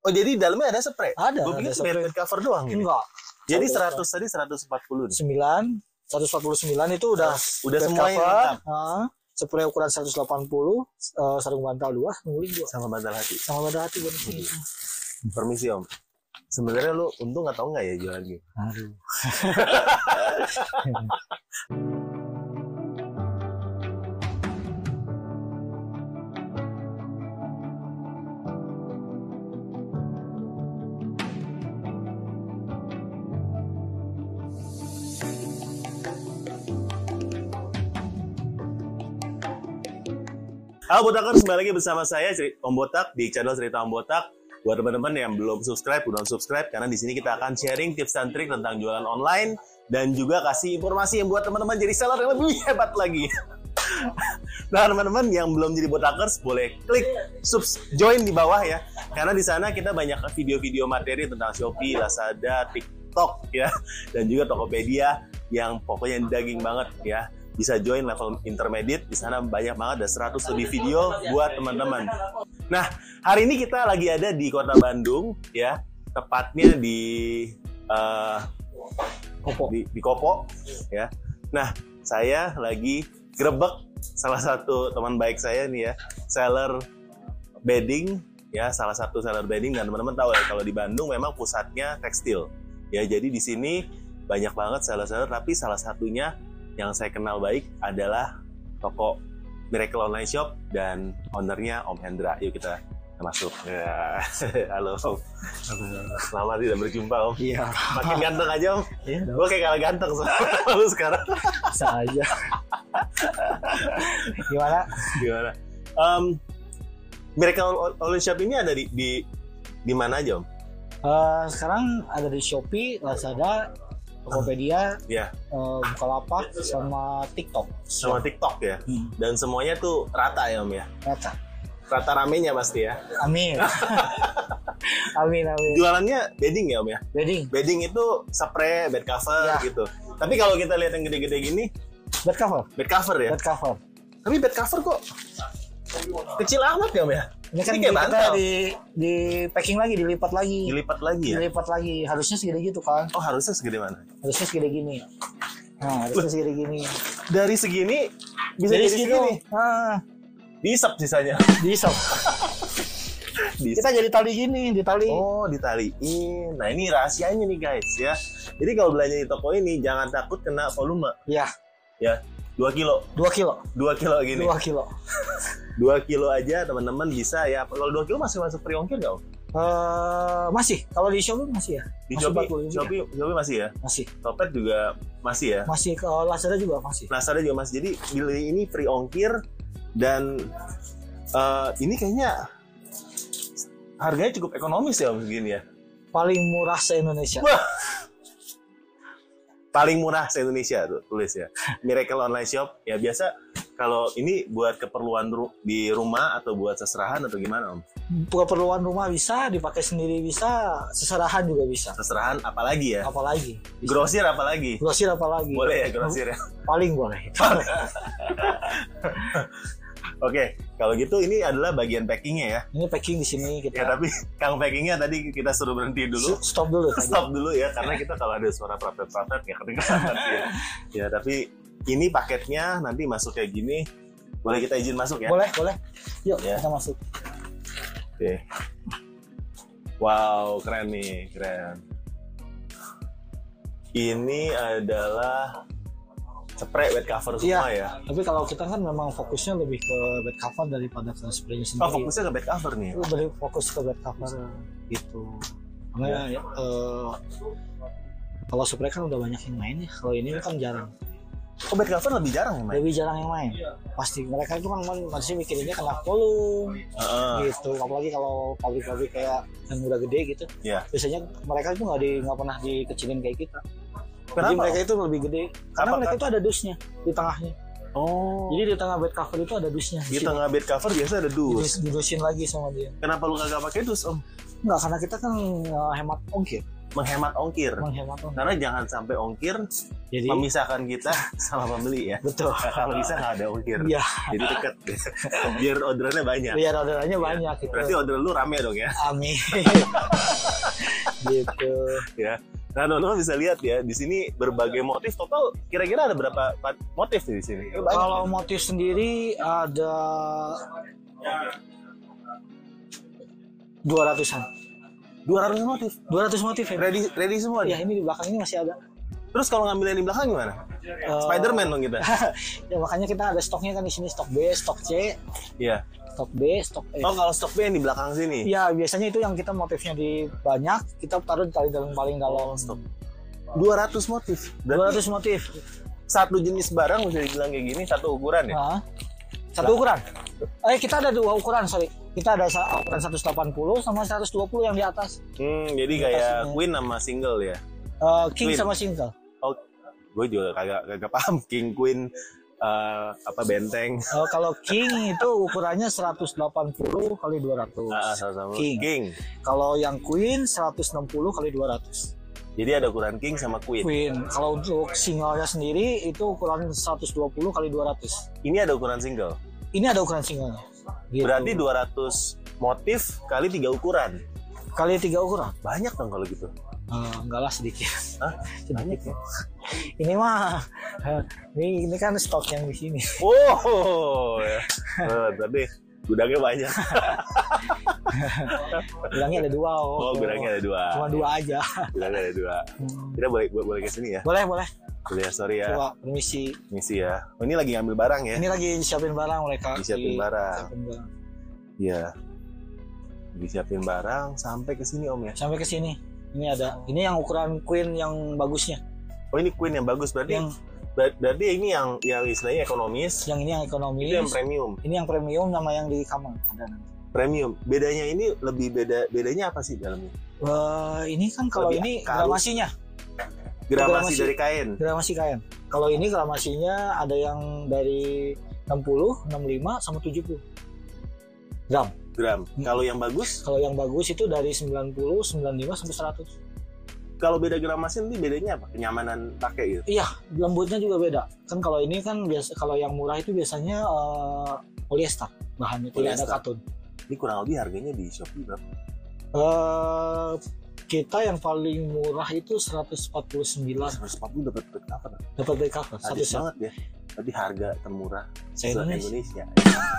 Oh jadi di dalamnya ada spray? Ada, Gue pikir spray. bed cover doang. nih. Enggak. Jadi Satu 100 tadi 140 nih. 9 149 itu udah Udah bed semuanya cover, ah, spray ukuran 180 eh, sarung bantal dua nguling dua sama bantal hati. sama pada hati bonus ini Permisi Om. Sebenarnya lu untung atau enggak ya jualan gitu? aduh Halo Botakers, kembali lagi bersama saya Om Botak di channel Cerita Om Botak. Buat teman-teman yang belum subscribe, udah subscribe karena di sini kita akan sharing tips dan trik tentang jualan online dan juga kasih informasi yang buat teman-teman jadi seller yang lebih hebat lagi. nah teman-teman yang belum jadi Botakers boleh klik subs join di bawah ya karena di sana kita banyak video-video materi tentang Shopee, Lazada, TikTok ya dan juga Tokopedia yang pokoknya daging banget ya bisa join level intermediate di sana banyak banget ada 100 lebih video buat teman-teman. Nah, hari ini kita lagi ada di Kota Bandung ya, tepatnya di eh, Kopo. di, di Kopo ya. Nah, saya lagi grebek salah satu teman baik saya nih ya, seller bedding ya, salah satu seller bedding dan teman-teman tahu ya kalau di Bandung memang pusatnya tekstil. Ya, jadi di sini banyak banget seller-seller tapi salah satunya yang saya kenal baik adalah toko Miracle Online Shop dan ownernya Om Hendra. Yuk kita masuk. Ya. Halo Om. Selamat tidak berjumpa Om. iya Makin ganteng aja Om. iya Gue kayak kalah ganteng sama lu sekarang. bisa aja gimana Gimana? Um, Miracle Online Shop ini ada di di di mana aja Om? Eh, sekarang ada di Shopee Lazada Tokopedia Ya, eh, Bukalapak sama TikTok sama TikTok ya. Hmm, Dan semuanya tuh rata ya Om ya. rata Rata ramenya pasti ya. amin amin amin Jualannya bedding ya Om ya. wedding Bedding itu spray, bed cover Ya. gitu. Tapi kalau kita lihat yang gede-gede gini, bed cover bed cover ya. bed cover Tapi bed cover kok kecil amat ya Om ya? Ini kan kayak kita di di packing lagi dilipat lagi Dilipat lagi ya? dilipat lagi harusnya segede gitu kan Oh harusnya segede mana? harusnya segede gini nah harusnya segede gini Dari segini bisa jadi, segitu. segini. ah Diisap sisanya. di Diisap. kita jadi tali gini di tali Oh, ditaliin. Nah, ini rahasianya nih guys ya. Jadi kalau belanja di toko ini jangan takut kena volume ya ya. 2 kilo, 2 kilo 2 kilo gini. 2 kilo 2 kilo aja teman-teman bisa ya. Kalau 2 kilo masih masuk free ongkir nggak? Eh, masih kalau di Shopee masih ya Di Masih Shopee, 40 juga. Shopee, Shopee masih ya. masih Topet juga masih ya. masih ke Lazada juga masih Lazada juga masih. Jadi beli ini free ongkir dan eh, ini kayaknya harganya cukup ekonomis ya om segini ya. paling murah se Indonesia Wah. Paling murah se Indonesia tuh tulis ya. Miracle Online Shop ya biasa kalau ini buat keperluan ru- di rumah atau buat seserahan atau gimana om? keperluan rumah bisa dipakai sendiri bisa seserahan juga bisa Seserahan apalagi ya? apalagi Bisa. Grosir apalagi? grosir apalagi Boleh ya grosir ya? paling boleh Oke, kalau gitu ini adalah bagian packingnya ya. ini packing di sini Ya kita tapi kang packingnya tadi kita suruh berhenti dulu. stop dulu. Stop dulu ya karena kita kalau ada suara pratet-pratet nggak kedengaran ya. Ya tapi ini paketnya nanti masuk kayak gini. Boleh kita izin masuk ya? boleh boleh yuk Ya. kita masuk Oke. Wow, keren nih, keren. Ini adalah spray bed cover semua ya. tapi kalau kita kan memang fokusnya lebih ke bed cover daripada ke spraynya Oh, sendiri fokusnya ke bed cover nih. Lebih fokus ke bed cover. Gitu. Karena ya, eh, kalau spray kan udah banyak yang main ya. Kalau ini kan jarang. Oh, bed cover lebih jarang ya, Mike? lebih jarang yang main. Pasti mereka itu kan masih mikirinnya kena volume Heeh. gitu. Apalagi kalau pabrik-pabrik kayak yang udah gede gitu. Iya. biasanya mereka itu nggak di nggak pernah dikecilin kayak kita jadi Kenapa? mereka itu lebih gede karena Apakah- mereka itu ada dusnya di tengahnya Oh. jadi di tengah bed cover itu ada dusnya di tengah bed cover biasa ada dus. Didus- didusin lagi sama dia Kenapa lu kagak pakai dus, Om? nggak karena kita kan eh, hemat ongkir menghemat ongkir. menghemat ongkir. Karena jangan sampai ongkir Jadi memisahkan kita sama pembeli ya. betul. Kalau bisa nggak ada ongkir. Iya, Jadi deket. Biar orderannya banyak. biar orderannya banyak gitu. Berarti order lu rame dong ya. Amin. gitu. Nah, teman-teman bisa lihat ya, di sini berbagai motif total kira-kira ada berapa motif di sini? Banyak. Kalau motif sendiri ada 200-an. 200 motif. 200 motif ya. Ready ready semua Ya ini di belakang ini masih ada. Terus kalau ngambil yang di belakang gimana? Eh, Spider-Man dong kita. ya makanya kita ada stoknya kan di sini stok B, stok C, Iya. Stok B, stok E. Oh, kalau stok B yang di belakang sini. Iya biasanya itu yang kita motifnya di banyak kita taruh di tali dalam paling dalam. Stok. 200 motif. Berarti 200 motif. satu jenis barang bisa dibilang kayak gini, satu ukuran ya? Nah, satu ukuran. Eh kita ada dua ukuran sorry. Kita ada ukuran 180 sama 120 yang di atas. Hmm, jadi Di kayak atasnya. queen sama single ya. Eh, king Queen. sama single. Oh, gue juga kagak kagak paham king queen eh, apa benteng. Eh, kalau king itu ukurannya 180 kali 200. Ah, sama-sama. King. king. Kalau yang queen 160 kali 200. Jadi ada ukuran king sama queen. Queen. Kalau untuk singlenya sendiri itu ukuran 120 kali 200. Ini ada ukuran single. Ini ada ukuran singlenya. Gitu. Berarti 200 motif kali tiga ukuran. kali tiga ukuran. Banyak dong kalau gitu. Eh, enggak lah sedikit. Hah? sedikit ya. Ini mah eh, ini ini kan stok yang di sini. Wow. ya. Eh, Tapi gudangnya banyak. Bilangnya ada dua. Oh, gudangnya ada dua. Cuma dua aja. Gudangnya ada dua. Hmm. Kita boleh boleh ke sini ya. Boleh boleh. Boleh ya, sorry ya. Coba permisi. Misi ya. Oh, ini lagi ngambil barang ya. Ini lagi siapin barang mereka. Disiapin siapin barang. Iya. Disiapin barang sampai ke sini Om ya. Sampai ke sini. Ini ada. Ini yang ukuran queen yang bagusnya. Oh, ini queen yang bagus berarti. Yang ber- berarti ini yang yang istilahnya ekonomis. yang ini yang ekonomis. Itu yang premium. Ini yang premium sama yang di kamar. Ada nanti. Premium. Bedanya ini lebih beda bedanya apa sih dalamnya? Wah, ini kan kalau Lebih ini kalung. gramasinya, Gramasi Gramasi. dari kain. gramasi kain. Kalau ini gramasinya ada yang dari 60, 65 sama 70 gram. Gram. Hmm. Kalau yang bagus, Kalau yang bagus itu dari 90, 95 sampai 100. kalau beda gramasi nanti bedanya apa? Kenyamanan pakai gitu. Iya, lembutnya juga beda. Kan kalau ini kan biasa kalau yang murah itu biasanya eh, polyester bahannya tidak ada Polyester. katun. Ini kurang lebih harganya di Shopee berapa? Eh kita yang paling murah itu 149 140 dapat bed cover. dapat bed cover satu set. banget ya. Tapi harga termurah se Indonesia. Indonesia.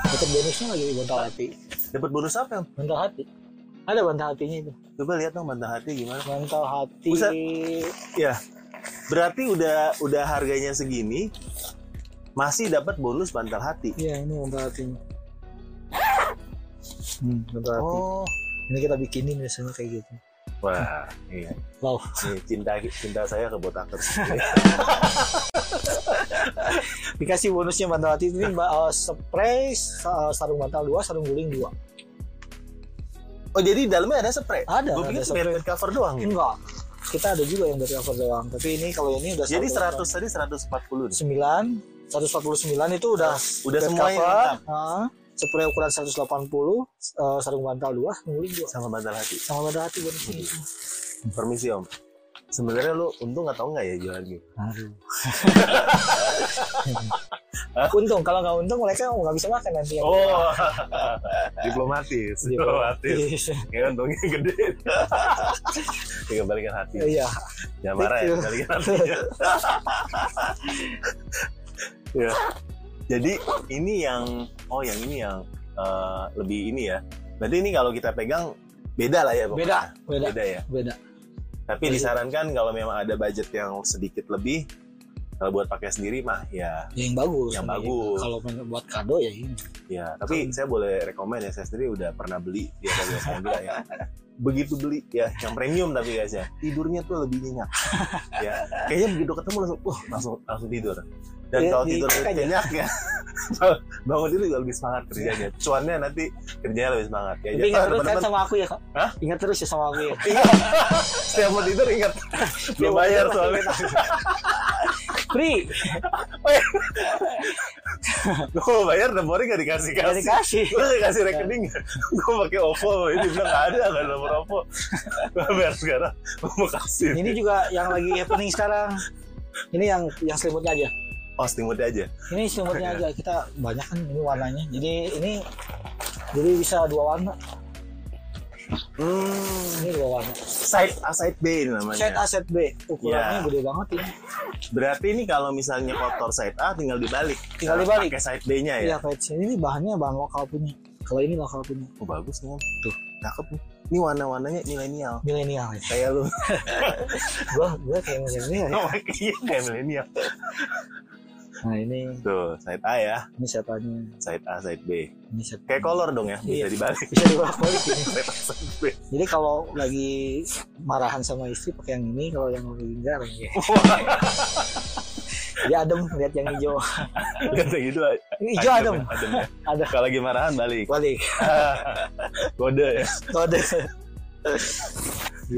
Dapat bonusnya lagi di bantal hati. Dapat bonus apa Om? Bantal hati. Ada bantal hatinya itu. Coba lihat dong bantal hati gimana. Bantal hati. Buset. Berarti udah udah harganya segini masih dapat bonus bantal hati. Iya, ini bantal hatinya. Hmm, bantal hati. Oh, Ini kita bikinin biasanya kayak gitu. Wah, iya. Wow. Ini cinta cinta saya ke botakers. Dikasih bonusnya bantal hati ini uh, spray, sa- sarung bantal 2, sarung guling 2. oh, jadi dalamnya ada spray. Ada, Gue pikir spray. bed cover doang. Enggak. Kita ada juga yang dari cover doang. Tapi ini kalau ini udah Jadi 100 satu- tadi 140 nih. 9 149 itu udah Udah semuanya cover, lengkap. Spray ukuran 180 eh, sarung bantal 2 guling 2 sama bantal hati. sama bantal hati bonusnya itu. Permisi Om. Sebenarnya lu untung atau enggak ya jualan gitu? Aduh. untung kalau nggak untung mereka nggak bisa makan nanti yang Oh, diplomatis. Iya. Diplomatis. Ya untungnya gede. Tinggal balikan hati. iya Jangan marah ya, balikan hati. ya. Jadi ini yang oh yang ini yang eh, lebih ini ya. Berarti ini kalau kita pegang beda lah ya pokoknya. beda beda Beda ya. beda Tapi Jadi- disarankan kalau memang ada budget yang sedikit lebih kalau buat pakai sendiri mah ya yang bagus Yang bagus. kalau buat kado ya ini ya tapi saya boleh rekomend ya saya sendiri udah pernah beli di Eka Jasa juga ya begitu beli. Ya yang premium tapi guys ya. Tidurnya tuh lebih nyenyak. Ya kayaknya begitu ketemu langsung uh langsung langsung tidur. Dan Iya, kalau di- tidur nyenyak ya bangun itu juga lebih semangat kerjanya. Cuannya nanti kerjanya lebih semangat. Ya tapi ingat terus kan sama aku ya kak. Hah? ingat terus ya sama aku ya. Ingat setiap mau tidur ingat. Belum bayar soalnya free gue bayar nomornya gak dikasih Gak kasih dikasih. gue gak kasih rekening gue pakai OVO ini bilang gak ada gak ada nomor OVO gue bayar sekarang gue mau kasih Ini juga yang lagi happening sekarang. Ini yang yang selimutnya aja. oh selimutnya aja Ini selimutnya aja. Kita banyak kan ini warnanya. Jadi ini jadi bisa dua warna. Hmm. Ini dua warna. side A side B ini namanya Set A, set B. Ukurannya Ya. gede banget ini. berarti ini kalau misalnya kotor side A tinggal dibalik Tinggal dibalik. pakai side B nya ya Iya, kayak sini. Ini bahannya bahan lokal punya. Kalau ini lokal punya. oh bagus nih tuh cakep nih ini warna-warnanya milenial Milenial ya. kayak lu Gua gua kayak milenial ya. oh, iya kayak milenial Nah, ini tuh side A ya ini setannya. side A side B Ini set. kayak color dong ya bisa Iya. dibalik Bisa dibolak-balik ini. side A side B Jadi kalau lagi marahan sama istri pakai yang ini, kalau yang lagi enggak ya. Dia adem lihat yang hijau. kata gitu Ini hijau adem. adem ya. Ada kalau lagi marahan balik balik. kode ya Kode.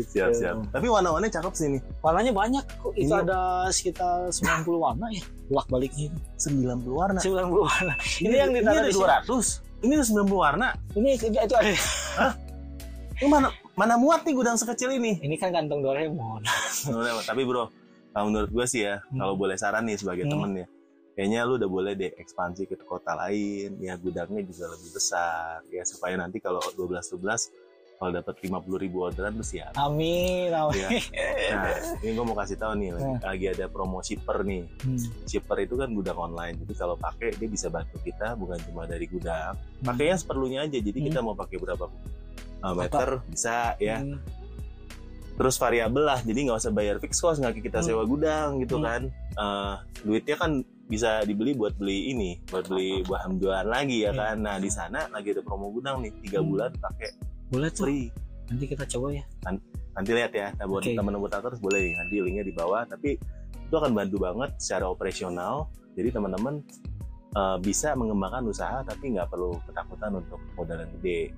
Siap siap tapi warna-warnanya cakep sih nih Warnanya banyak kok. Itu Ini- ada sekitar 90 warna ya. Bolak balik ini. 90 warna 90 warna. Ini yang ini ditaruh ada di sini. 200 ini ada 90 warna Ini itu itu ada. ini mana mana muat nih gudang sekecil ini Ini kan kantong Doraemon. Udah, tapi bro menurut gue sih ya Hmm. kalau boleh saran nih sebagai Hmm. temen ya kayaknya lu udah boleh deh ekspansi ke kota lain ya gudangnya juga lebih besar ya supaya nanti kalau 12 12 kalau dapat 50 ribu orderan ya Amin, amin. Iya. nah ini gue mau kasih tahu nih lagi, Hmm. lagi ada promo shipper nih Hmm. shipper itu kan gudang online jadi kalau pakai dia bisa bantu kita bukan cuma dari gudang Hmm. pakainya seperlunya aja jadi kita mau pakai berapa uh, meter bisa ya Hmm. terus variabel lah jadi nggak usah bayar fix cost nggak kita Hmm. sewa gudang gitu Hmm. kan Eh, duitnya kan bisa dibeli buat beli ini buat beli bahan jualan lagi ya Hmm. kan nah di sana lagi ada promo gudang nih tiga Hmm. bulan pakai Boleh tuh. free Nanti kita coba ya. nanti lihat ya nah, buat Oke. teman-teman terus boleh nih nanti linknya di bawah tapi itu akan bantu banget secara operasional jadi teman-teman eh, bisa mengembangkan usaha tapi nggak perlu ketakutan untuk modal yang gede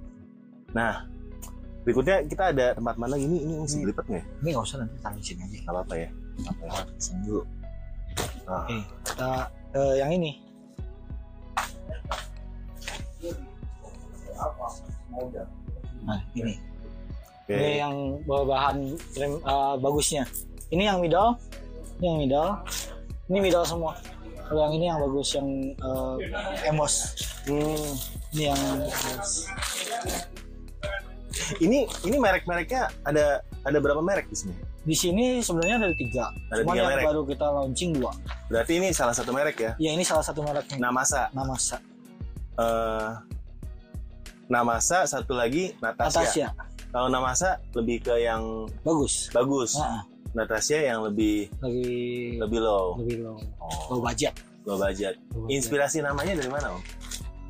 nah berikutnya kita ada tempat mana gini ini mesti dilipet nggak ya? Ini nggak usah nanti taruh sini aja. nggak apa-apa ya Nggak apa ya Pesan dulu. Nah, Oke, kita eh, yang ini. Nah, ini. oke Ini yang bahan rem, eh, bagusnya. Ini yang middle. Ini yang middle. Ini middle semua. Kalau yang ini yang bagus yang eh, emos. Hmm, Ini yang emos. ini ini merek-mereknya ada ada berapa merek di sini? Di sini sebenarnya ada tiga. Ada Cuma tiga yang merek. baru kita launching dua. Berarti ini salah satu merek ya. Ya ini salah satu mereknya. Namasa. Namasa. eh Namasa satu lagi Natasha. Natasha. Kalau Namasa lebih ke yang Bagus. bagus. Nah, Natasha yang lebih lebih lebih low. lebih low, Oh, low budget. low budget. Low budget. Inspirasi namanya dari mana, Om?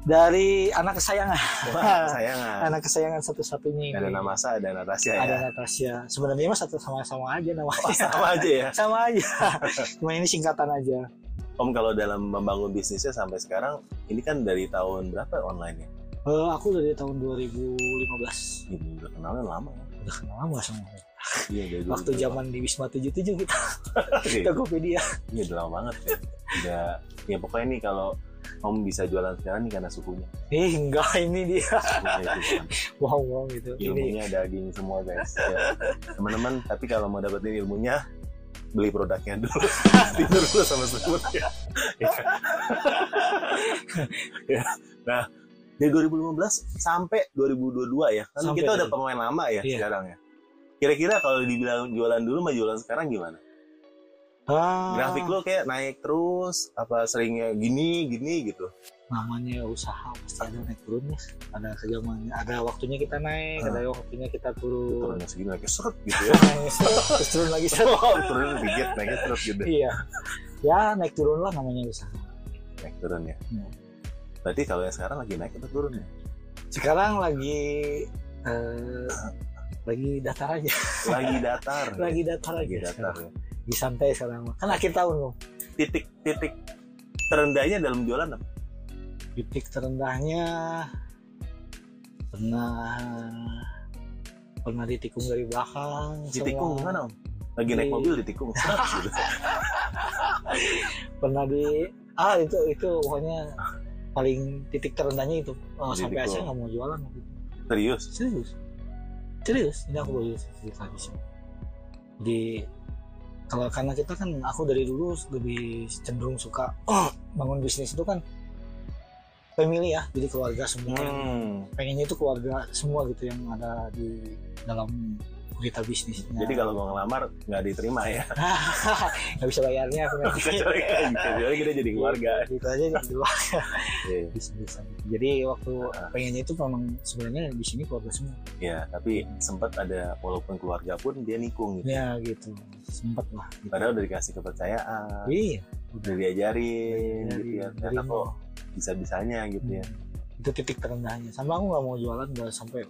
Dari anak kesayangan. Wah, sayangan. anak kesayangan satu-satunya ini. Ada Namasa, ada Natasha ya. Ada Natasha. Sebenarnya mah satu sama-sama aja namanya. Oh, sama aja ya. sama aja. Cuma ini singkatan aja. Om kalau dalam membangun bisnisnya sampai sekarang ini kan dari tahun berapa online ya? Eh, aku dari tahun 2015. Ini udah kenalnya lama ya. Udah kenal lama sama. Iya, dari Waktu zaman di Wisma 77 kita. Tokopedia. Iya udah lama banget ya. Udah ya pokoknya nih kalau Om bisa jualan sekarang nih karena sukunya. Eh enggak ini dia. Itu kan. Wow wow gitu. Ini Ilmunya daging semua guys. Ya. Teman-teman tapi kalau mau dapetin ilmunya beli produknya dulu. Tidur dulu sama sukunya. Ya. Ya. Nah dari 2015 sampai 2022 ya. Kan Sampai kita udah pemain lama ya Iya. sekarang ya. Kira-kira kalau dibilang jualan dulu sama jualan sekarang gimana? ah, Grafik lo kayak naik terus apa seringnya gini gini gitu. namanya usaha pasti ada naik turunnya. Ada kezamannya, ada waktunya kita naik, Ah. ada waktunya kita turun. turunnya segini lagi seret gitu ya Terus turun lagi seret. turun dikit naiknya seret gitu Iya. Ya naik turun lah namanya usaha. naik turun ya Hmm. Berarti kalau yang sekarang lagi naik atau turun ya Sekarang lagi eh, lagi datar aja. lagi datar ya? Lagi datar lagi aja. datar sekarang. ya Lagi santai sekarang. Kan akhir tahun loh. titik titik terendahnya dalam jualan apa Titik terendahnya pernah pernah ditikung dari belakang. ditikung gimana om lagi naik Di- mobil ditikung Pernah di ah itu itu pokoknya paling titik terendahnya itu oh, sampai saya nggak mau jualan waktu itu. Serius? serius serius ini aku baru cerita di sini jadi kalau karena kita kan aku dari dulu lebih cenderung suka bangun bisnis itu kan family ya jadi keluarga semua Hmm. pengennya itu keluarga semua gitu yang ada di dalam berita bisnisnya Jadi kalau gua ngelamar nggak diterima ya. nggak bisa bayarnya aku nggak bisa Kecuali kecuali kita jadi keluarga. gitu aja di luar Iya. jadi waktu pengennya itu memang sebenarnya di sini keluarga semua Ya, tapi sempat ada walaupun keluarga pun dia nikung gitu. ya gitu sempat lah gitu. Padahal udah dikasih kepercayaan, iya udah diajarin gitu ya. Ternyata kok bisa-bisanya gitu ya. Hmm. itu titik terendahnya sampai aku nggak mau jualan udah sampai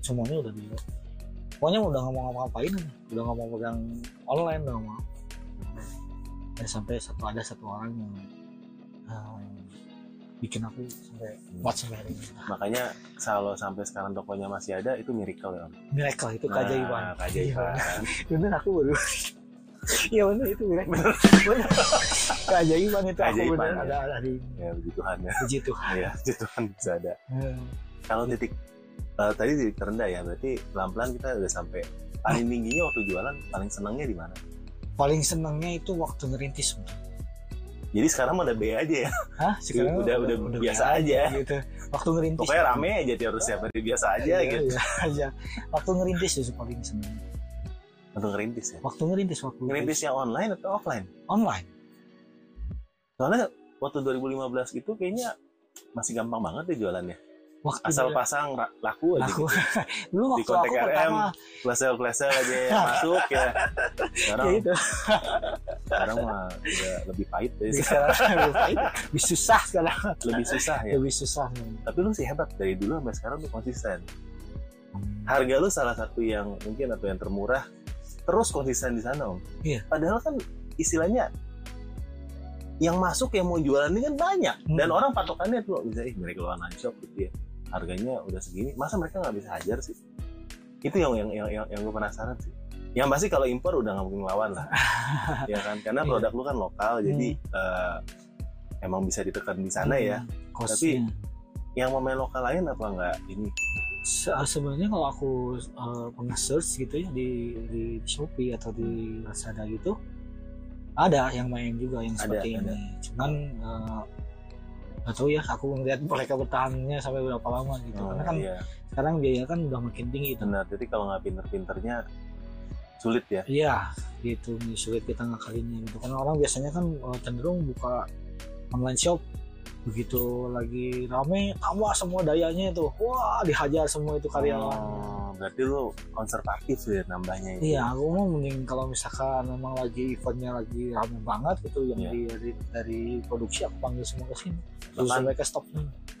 semuanya udah di pokoknya udah nggak mau ngapa-ngapain udah nggak mau pegang online udah nggak mau dan sampai satu ada satu orang yang eh, bikin aku sampai kuat sampai hari ini Makanya kalau sampai sekarang tokonya masih ada itu miracle ya. Om. miracle itu keajaiban Nah, keajaiban. bener aku baru Iya bener itu miracle bener keajaiban itu aku Keajaiban, bener ya. ada ada di ya puji Tuhan ya. puji Tuhan Ya, puji Tuhan bisa ada. Hmm. Kalau titik eh, tadi titik terendah ya, berarti pelan-pelan kita udah sampai paling tingginya waktu jualan paling senangnya di mana? paling senangnya itu waktu ngerintis Jadi sekarang udah B aja ya. Hah? Sekarang Udah- udah biasa aja. gitu. Waktu ngerintis. Pokoknya rame aja dia harus siap hari biasa aja Iya, gitu. iya aja. Waktu ngerintis itu paling senang. Untuk ngerintis ya. Waktu ngerintis waktu Ngerintisnya online atau offline? online. Soalnya waktu 2015 itu kayaknya masih gampang banget deh jualannya. Waktu Asal pasang laku aja aku gitu. dulu Di waktu kontak aku RM, pertama Klesel-klesel aja yang masuk ya. Sekarang, ya itu sekarang mah udah lebih pahit deh. sekarang lebih pahit, lebih susah sekarang Lebih susah ya. lebih susah Tapi lu sih hebat dari dulu sampai sekarang tuh konsisten. Harga lu salah satu yang mungkin atau yang termurah terus konsisten di sana om. Iya. Padahal kan istilahnya yang masuk yang mau jualan ini kan banyak dan Hmm. orang patokannya tuh bisa ih mereka online shop gitu ya harganya udah segini masa mereka nggak bisa hajar sih? Itu yang yang yang yang, yang gue penasaran sih. Yang pasti kalau impor udah nggak mungkin lawan lah. Ya kan? Karena Iya. produk lu kan lokal jadi eh, emang bisa ditekan di sana ya. Hmm, kosnya. yang pemain lokal lain apa nggak ini? Se- sebenarnya kalau aku uh, pernah search gitu ya di di Shopee atau di Lazada gitu ada yang main juga yang Ada, seperti ada. ini cuman uh, nggak tahu ya aku ngeliat mereka bertahannya sampai berapa lama gitu. Oh, karena kan iya. sekarang biaya kan udah makin tinggi itu benar jadi kalau nggak pinter-pinternya sulit ya? Iya gitu sulit kita ngakalinnya gitu. Karena orang biasanya kan uh, cenderung buka online shop. Begitu lagi rame tambah semua dayanya itu. Wah dihajar semua itu karyawan. Oh, berarti lu konservatif ya nambahnya itu Iya, aku mau mending kalau misalkan memang lagi eventnya lagi rame banget gitu yang Iya. di, dari, dari produksi aku panggil semua ke sini. Terus sampai ke stop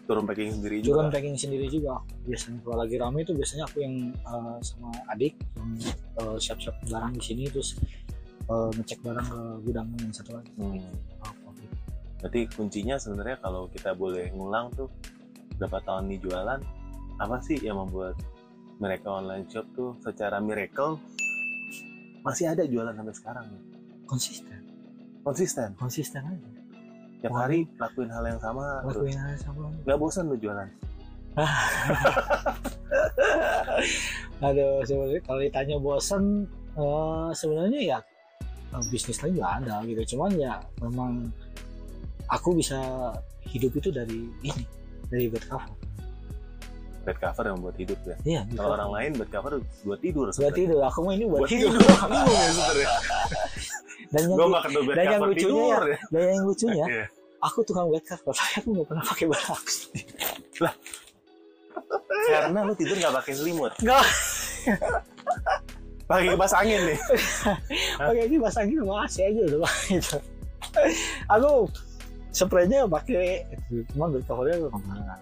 turun packing sendiri Turun juga packing sendiri juga. Biasanya kalau lagi rame itu biasanya aku yang uh, sama adik yang uh, siap-siap barang di sini terus uh, ngecek barang ke gudang yang satu lagi. Hmm. Gitu. berarti kuncinya sebenarnya kalau kita boleh ngulang tuh berapa tahun nih jualan apa sih yang membuat mereka online shop tuh secara miracle masih ada jualan sampai sekarang Konsisten, konsisten konsisten aja. tiap Wah. hari lakuin hal yang sama terus Lakuin aja sama. nggak bosan lu jualan Aduh, sebenarnya kalau ditanya bosan, eh, sebenarnya ya eh, bisnis lain nggak ada gitu. Cuman ya memang aku bisa hidup itu dari ini, dari bed cover. Bed cover yang buat hidup ya Iya, kalau orang lain bed cover buat tidur buat sebenarnya. tidur. Aku mau ini buat, buat tidur. tidur ya sebenarnya Dan yang, gue bed dan yang cover lucunya tidur ya dan yang lucunya, Iya. aku tukang bed cover, tapi aku nggak pernah pakai barang. karena lu tidur nggak pakai selimut Nggak pakai kipas angin nih pakai kipas angin sama AC aja udah pakai itu. Aku spraynya pakai, cuma bed covernya aku ke mana?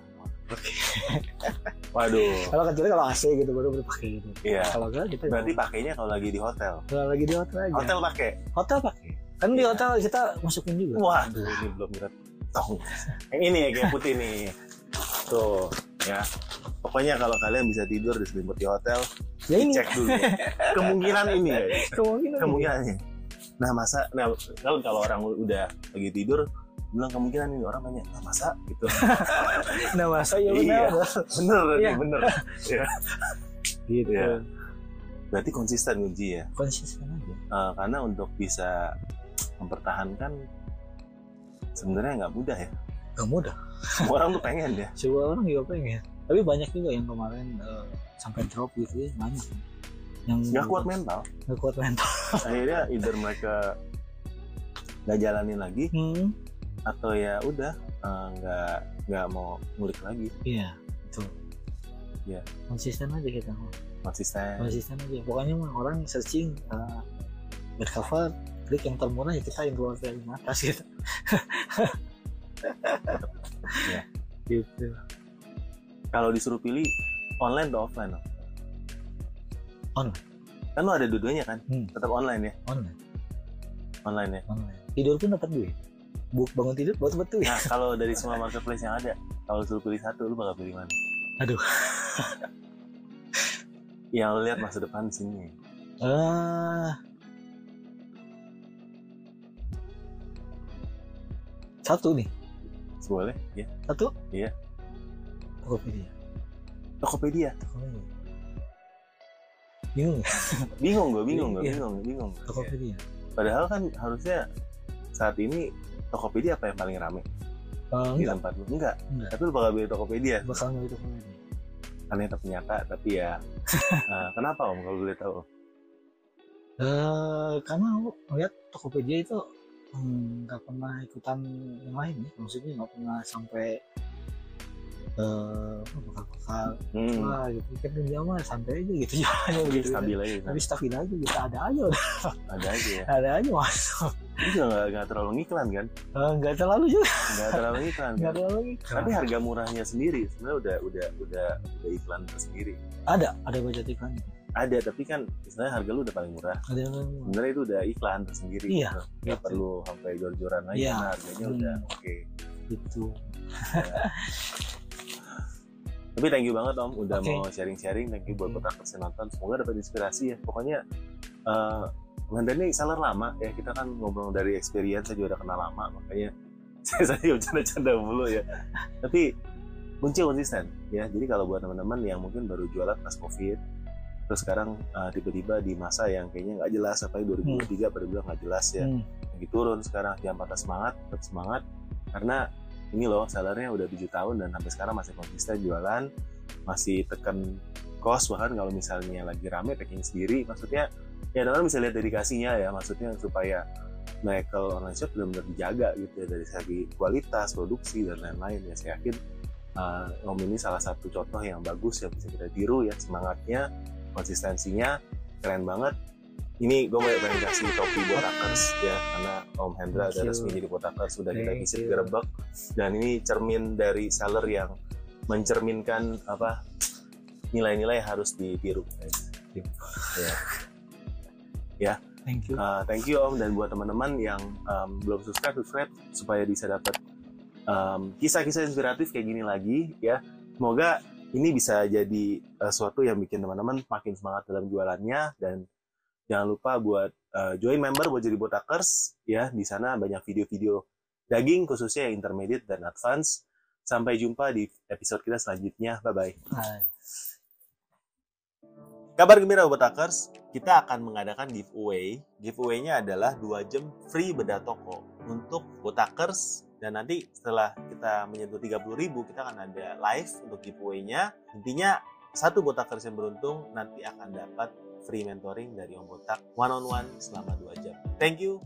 waduh. Kalau kecuali kalau AC gitu baru baru pakai gitu. iya. Kalau enggak kita berarti pakainya kalau lagi di hotel? Kalau lagi di hotel aja. hotel pakai? Hotel pakai. Kan di Iya. hotel kita masukin juga. waduh ini belum kita tahu yang ini ya kayak putih nih. Tuh ya. Pokoknya kalau kalian bisa tidur di selimut di hotel Ya ini. cek dulu. Kemungkinan ini. Ya kemungkinan. kemungkinannya nah masa nah kalau kalau orang udah lagi tidur bilang kemungkinan ini orang nanya ah, masa? Gitu. Nah masa ya Iya. benar. bener Iya. bener ya. gitu. Iya. berarti konsisten kunci ya? Konsisten aja. Eh, karena untuk bisa mempertahankan sebenarnya nggak mudah ya? Gak mudah. Semua orang tuh pengen ya? Semua orang juga pengen. Tapi banyak juga yang kemarin eh, sampai drop gitu ya banyak. Yang nggak kuat mental. Nggak kuat mental. Akhirnya either mereka nggak jalanin lagi hmm. Atau ya udah eh, nggak nggak mau ngulik lagi. Iya betul. Iya. konsisten aja kita konsisten. Konsisten aja. Pokoknya mah orang searching uh, bed cover klik yang termurah ya kita yang keluar dari atas gitu. Iya. gitu. Kalau disuruh pilih online atau offline Om? Online. kan lo ada dua-duanya kan? Hmm. tetap online ya? Online. Online ya? Online. Tidur pun dapat duit buk bangun tidur buat dapat duit nah kalau dari semua marketplace yang ada kalau disuruh pilih satu lu bakal pilih mana? Aduh. yang lihat masa depan sini. Ah. Satu nih. Boleh ya satu? Iya. Tokopedia. Tokopedia? Tokopedia. Bingung ya? Bingung gue bingung gue Iya. bingung bingung. Ya. Tokopedia. Padahal kan harusnya saat ini Tokopedia apa yang paling rame? Eh, di enggak. tempat lu? Enggak. Enggak. Tapi lu bakal beli Tokopedia. Bakal nggak Tokopedia. Karena itu nyata tapi ya eh, kenapa om kalau boleh tahu? Eh, karena aku ngeliat Tokopedia itu hmm, nggak pernah ikutan yang lain ya. Maksudnya nggak pernah sampai eh apa, bakal-bakal hmm, wah gitu. Kan dia mah santai aja gitu jalannya begitu. kan. stabil aja Tapi stabil aja gitu ada aja udah. Ada aja ya. Ada aja mas. Itu juga nggak nggak terlalu ngiklan kan Eh, Nggak terlalu juga nggak terlalu ngiklan kan? terlalu iklan. tapi harga murahnya sendiri sebenarnya udah udah udah udah iklan tersendiri ada ada budget iklan ada tapi kan sebenarnya harga lu udah paling murah ada yang sebenarnya itu udah iklan tersendiri Iya, gitu. nggak gitu. perlu sampai jor-joran lagi Iya. karena harganya Hmm. udah oke gitu. Tapi thank you banget Om udah Oke. mau sharing-sharing. Thank you buat petakers yang nonton. Semoga dapat inspirasi ya. Pokoknya eh Manda ini seller lama ya. Kita kan ngobrol dari experience saya juga udah kenal lama. Makanya saya saya bercanda-canda mulu ya. Tapi kunci konsisten ya. Jadi kalau buat teman-teman yang mungkin baru jualan pas covid terus sekarang eh, tiba-tiba di masa yang kayaknya nggak jelas apalagi 2023 pada bilang nggak jelas ya Hmm. lagi turun sekarang jangan patah semangat tetap semangat karena ini loh sellernya udah tujuh tahun dan sampai sekarang masih konsisten jualan masih tekan cost bahkan kalau misalnya lagi rame packing sendiri maksudnya ya teman bisa lihat dedikasinya ya maksudnya supaya Michael online shop benar-benar dijaga gitu ya dari segi kualitas produksi dan lain-lain ya. Saya yakin uh, Om ini salah satu contoh yang bagus yang bisa kita tiru ya semangatnya konsistensinya keren banget. Ini gue mau pengen kasih topi botakers ya karena Om Hendra you. resmi jadi botakers sudah kita visit gerebek dan ini cermin dari seller yang mencerminkan apa nilai-nilai harus ditiru. Ya Thank you. Uh, thank you Om dan buat teman-teman yang um, belum subscribe subscribe supaya bisa dapat um, kisah-kisah inspiratif kayak gini lagi ya. Semoga ini bisa jadi uh, suatu yang bikin teman-teman makin semangat dalam jualannya dan jangan lupa buat uh, join member buat jadi botakers ya. Di sana banyak video-video daging khususnya yang intermediate dan advance. Sampai jumpa di episode kita selanjutnya. Bye bye Kabar gembira Botakers, kita akan mengadakan giveaway. Giveaway-nya adalah 2 jam free bedah toko untuk Botakers dan nanti setelah kita menyentuh 30.000 kita akan ada live untuk giveaway-nya. Intinya satu Botakers yang beruntung nanti akan dapat free mentoring dari Om Botak one on one selama 2 jam. Thank you.